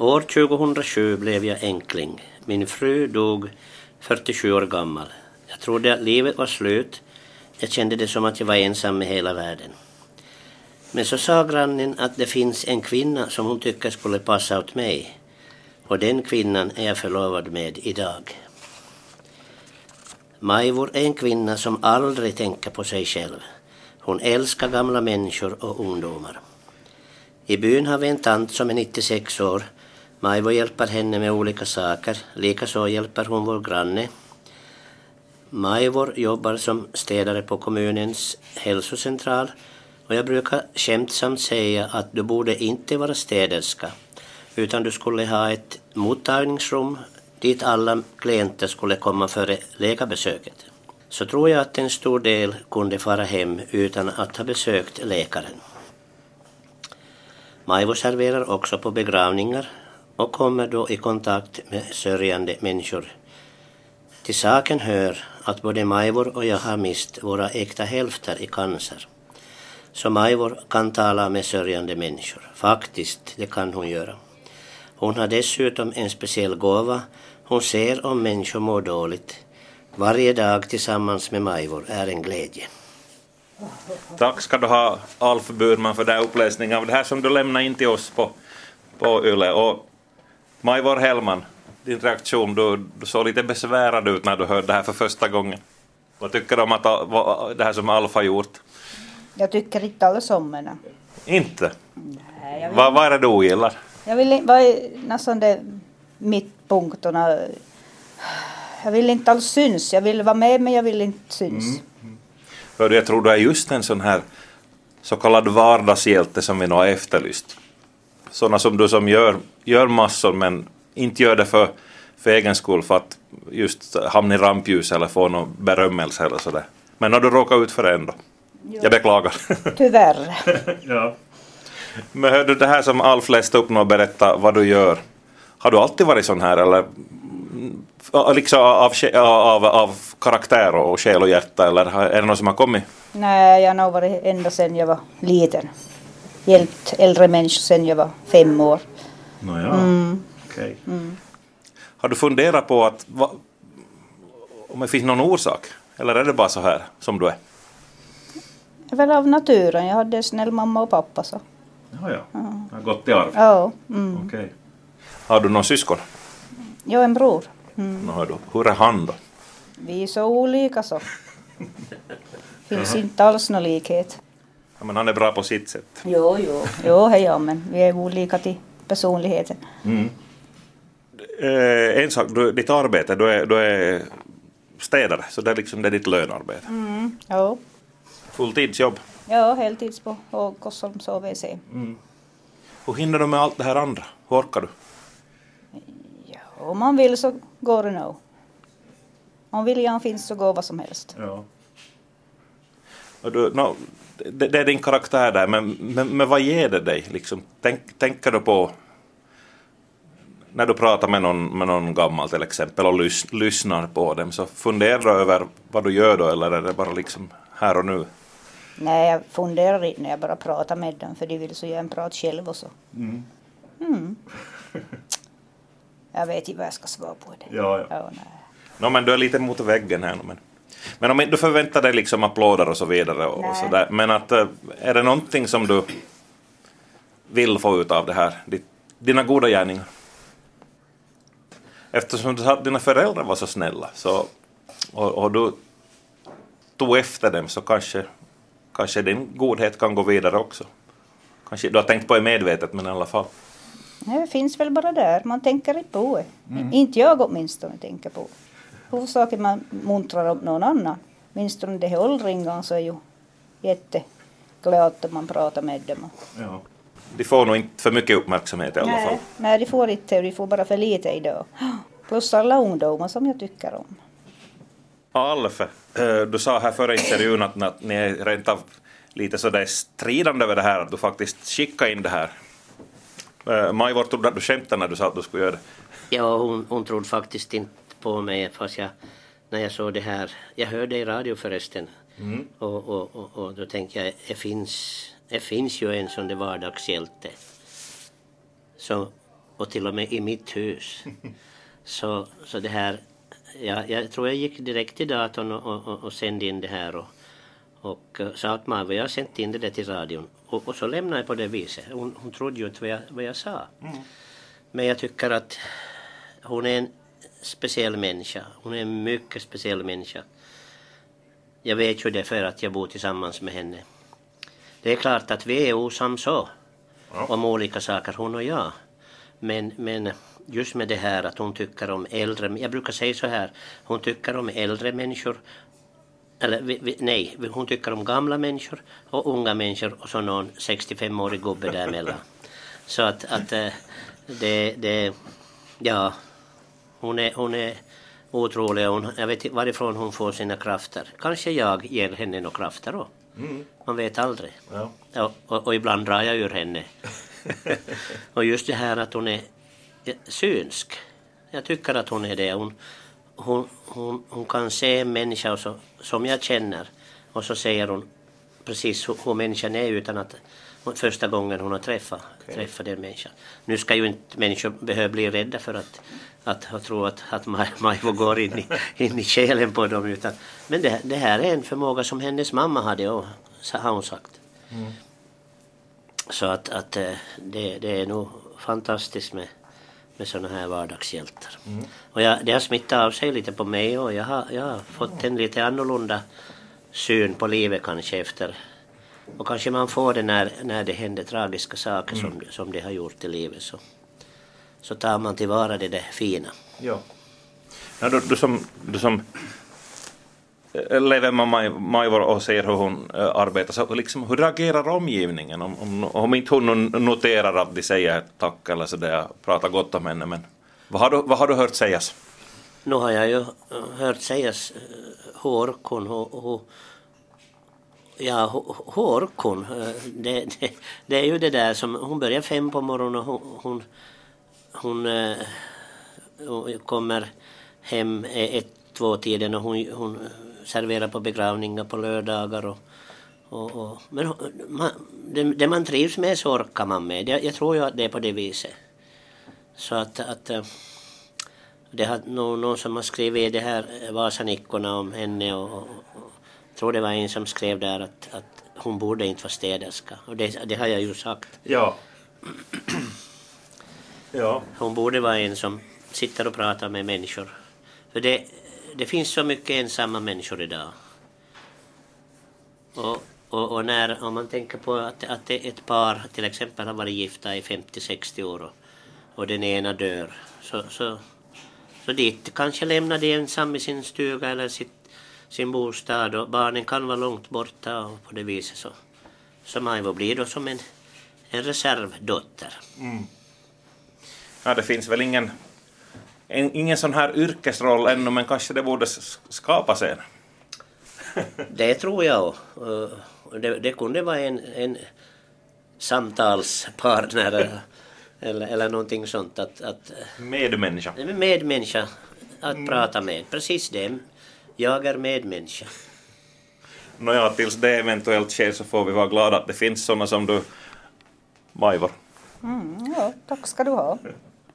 År 2007 blev jag enkling. Min fru dog 47 år gammal. Jag trodde att livet var slut. Jag kände det som att jag var ensam med hela världen. Men så sa grannen att det finns en kvinna som hon tycker skulle passa åt mig. Och den kvinnan är jag förlovad med idag. Majvor är en kvinna som aldrig tänker på sig själv. Hon älskar gamla människor och ungdomar. I byn har vi en tant som är 96 år. Majvor hjälper henne med olika saker. Likaså hjälper hon vår granne. Majvor jobbar som städare på kommunens hälsocentral och jag brukar skämtsamt säga att du borde inte vara städerska utan du skulle ha ett mottagningsrum dit alla klienter skulle komma före läkarbesöket. Så tror jag att en stor del kunde fara hem utan att ha besökt läkaren. Maivo serverar också på begravningar och kommer då i kontakt med sörjande människor. Till saken hör att både Majvor och jag har mist våra äkta hälfter i cancer. Så Majvor kan tala med sörjande människor. Faktiskt, det kan hon göra. Hon har dessutom en speciell gåva. Hon ser om människor mår dåligt. Varje dag tillsammans med Majvor är en glädje. Tack ska du ha Alf Burman för den här uppläsningen av det här som du lämnade in till oss på, på Yle. Och Majvor Hellman, din reaktion, du, du såg lite besvärad ut när du hörde det här för första gången. Vad tycker du om att, det här som Alf har gjort? Jag tycker inte alls om henne. Inte? Nej, jag vill, vad, vad är det du ogillar? Jag vill vad är nästan det mittpunkterna. Jag vill inte alls syns. Jag vill vara med men jag vill inte syns. Mm. Hör jag tror du är just en sån här så kallad vardagshjälte som vi nog har efterlyst. Sådana som du som gör, gör massor men inte gör det för, för egen skull för att just hamna i rampljus eller få någon berömmelse eller sådär. Men har du råkat ut för det ändå? Jo. Jag beklagar. Tyvärr. ja. Men hör du det här som Alf läste upp nu och berättade vad du gör. Har du alltid varit sån här eller liksom av, av, av karaktär och själ och hjärta eller är det något som har kommit? Nej, jag har nog varit ända sedan jag var liten. Hjälpt äldre människor sedan jag var fem år. Nåja, mm. Okay. Mm. Har du funderat på att va, om det finns någon orsak? Eller är det bara så här som du är? Det är väl av naturen. Jag hade snäll mamma och pappa så. Ja, ja. ja. Det har gått i arv? Ja. Mm. Okej. Okay. Har du någon syskon? Jag en bror. Mm. Nå, då. Hur är han då? Vi är så olika så. finns inte alls någon likhet. Ja, men han är bra på sitt sätt. Jo, jo. Jo, hej, ja, men vi är olika till personligheten. Mm. Eh, en sak, du, ditt arbete, du är, du är städare, så det är liksom det är ditt lönarbete. Mm, jo. Fulltidsjobb? Ja, heltids på Kossholms OVC. Mm. Hur hinner du med allt det här andra? Hur orkar du? Ja, om man vill så går det nog. Om viljan finns så går vad som helst. Ja. Du, no, det, det, är din karaktär där, men, men, men vad ger det dig? Liksom? Tänk, tänker du på när du pratar med någon, med någon gammal till exempel och lys, lyssnar på dem, så funderar du över vad du gör då eller är det bara liksom här och nu? Nej, jag funderar inte när jag bara pratar med dem för de vill så gärna prata själv och så. Mm. Mm. Jag vet inte vad jag ska svara på det. Ja, ja. ja nej. No, men du är lite mot väggen här nu. Men, men om du förväntar dig liksom applåder och så vidare och, och så där, men att eh, är det någonting som du vill få ut av det här, dina goda gärningar? Eftersom du sa att dina föräldrar var så snälla så, och, och du tog efter dem så kanske, kanske din godhet kan gå vidare också. Kanske du har tänkt på det medvetet men i alla fall. Det finns väl bara där, man tänker inte på det. Mm. Inte jag åtminstone tänker på Huvudsaken man muntrar upp någon annan. Åtminstone de här åldringarna så är ju jätteglada att man pratar med dem. Ja. De får nog inte för mycket uppmärksamhet i alla nej, fall. Nej, de får inte de får bara för lite idag. Plus alla ungdomar som jag tycker om. Alf, eh, du sa här före intervjun att, att ni är rent av lite sådär stridande över det här, att du faktiskt skickade in det här. Eh, Majvor trodde att du skämtade när du sa att du skulle göra det. Ja, hon, hon trodde faktiskt inte på mig fast jag, när jag såg det här, jag hörde i radio förresten mm. och, och, och, och, då tänkte jag, det finns, det finns ju en sån där vardagshjälte. Så och till och med i mitt hus. Så, så det här, ja, jag tror jag gick direkt till datorn och, och, och sände in det här och, och eh, sa att Marva, jag har sänt in det där till radion. Och, och så lämnade jag på det viset. Hon, hon trodde ju inte vad jag, vad jag sa. Men jag tycker att hon är en speciell människa. Hon är en mycket speciell människa. Jag vet ju det för att jag bor tillsammans med henne. Det är klart att vi är osams så. Om olika saker, hon och jag. Men, men just med det här att hon tycker om äldre, jag brukar säga så här, hon tycker om äldre människor eller vi, vi, nej, hon tycker om gamla människor och unga människor och så någon 65-årig gubbe däremellan. Så att, att eh, det, det, ja, hon är, hon är otrolig. Hon, jag vet inte varifrån hon får sina krafter. Kanske jag ger henne några krafter då. Man vet aldrig. Ja. Ja, och, och ibland drar jag ur henne. och just det här att hon är synsk. Jag tycker att hon är det. Hon, hon, hon, hon kan se en människa så, som jag känner och så säger hon precis hur, hur människan är utan att första gången hon har träffat, träffat den människan. Nu ska ju inte människor behöva bli rädda för att, att, att tro att, att Majvo går in i, in i själen på dem. Utan, men det, det här är en förmåga som hennes mamma hade, och, så har hon sagt. Så att, att eh, det, det är nog fantastiskt med, med sådana här vardagshjältar. Och jag, det har smittat av sig lite på mig och jag har, jag har fått en lite annorlunda syn på livet kanske efter och kanske man får det när, när det händer tragiska saker som, som det har gjort i livet så, så tar man tillvara det där fina. Ja. Ja, du, du som, du som eh, lever med Maj, Majvor och ser hur hon äh, arbetar, så liksom, hur reagerar omgivningen om, om, om inte hon no- noterar att de säger tack eller sådär, pratar gott om henne, men vad har du, vad har du hört sägas? Nu har jag ju eh, hört sägas eh, hårkon, och, och ja, hur- hårkon, eh, det, det, det är ju det där som, hon börjar fem på morgonen och hon, hon, hon, eh, kommer hem eh, ett, två tiden och hon, hon serverar på begravningar på lördagar och, och, och men man, det, det man trivs med så orkar man med. Jag, jag tror ju att det är på det viset. Så att, att det har någon, någon som har skrivit det här eh, Vasanikkorna om henne och, och, och tror det var en som skrev där att, att hon borde inte vara städerska. Och det, det har jag ju sagt. Ja. ja. Hon borde vara en som sitter och pratar med människor. För det, det finns så mycket ensamma människor idag. Och, och, och när, om man tänker på att, att ett par till exempel har varit gifta i 50-60 år och, och den ena dör. Så, så, så dit kanske lämnar de ensam i sin stuga eller sitt, sin bostad och barnen kan vara långt borta och på det viset så, så Maivo blir då som en, en reservdotter. ja, det finns väl ingen, en, ingen sån här yrkesroll ännu, men kanske det borde skapas en. Det tror jag. Det, det kunde vara en, en samtalspartner eller, eller, någonting sånt. Att, att, Medmänniska. en medmänniska att prata med. Precis det. Jag är medmänniska. Nåja, tills det eventuellt sker så får vi vara glada att det finns såna som du, Majvor. Mm, ja, tack ska du ha.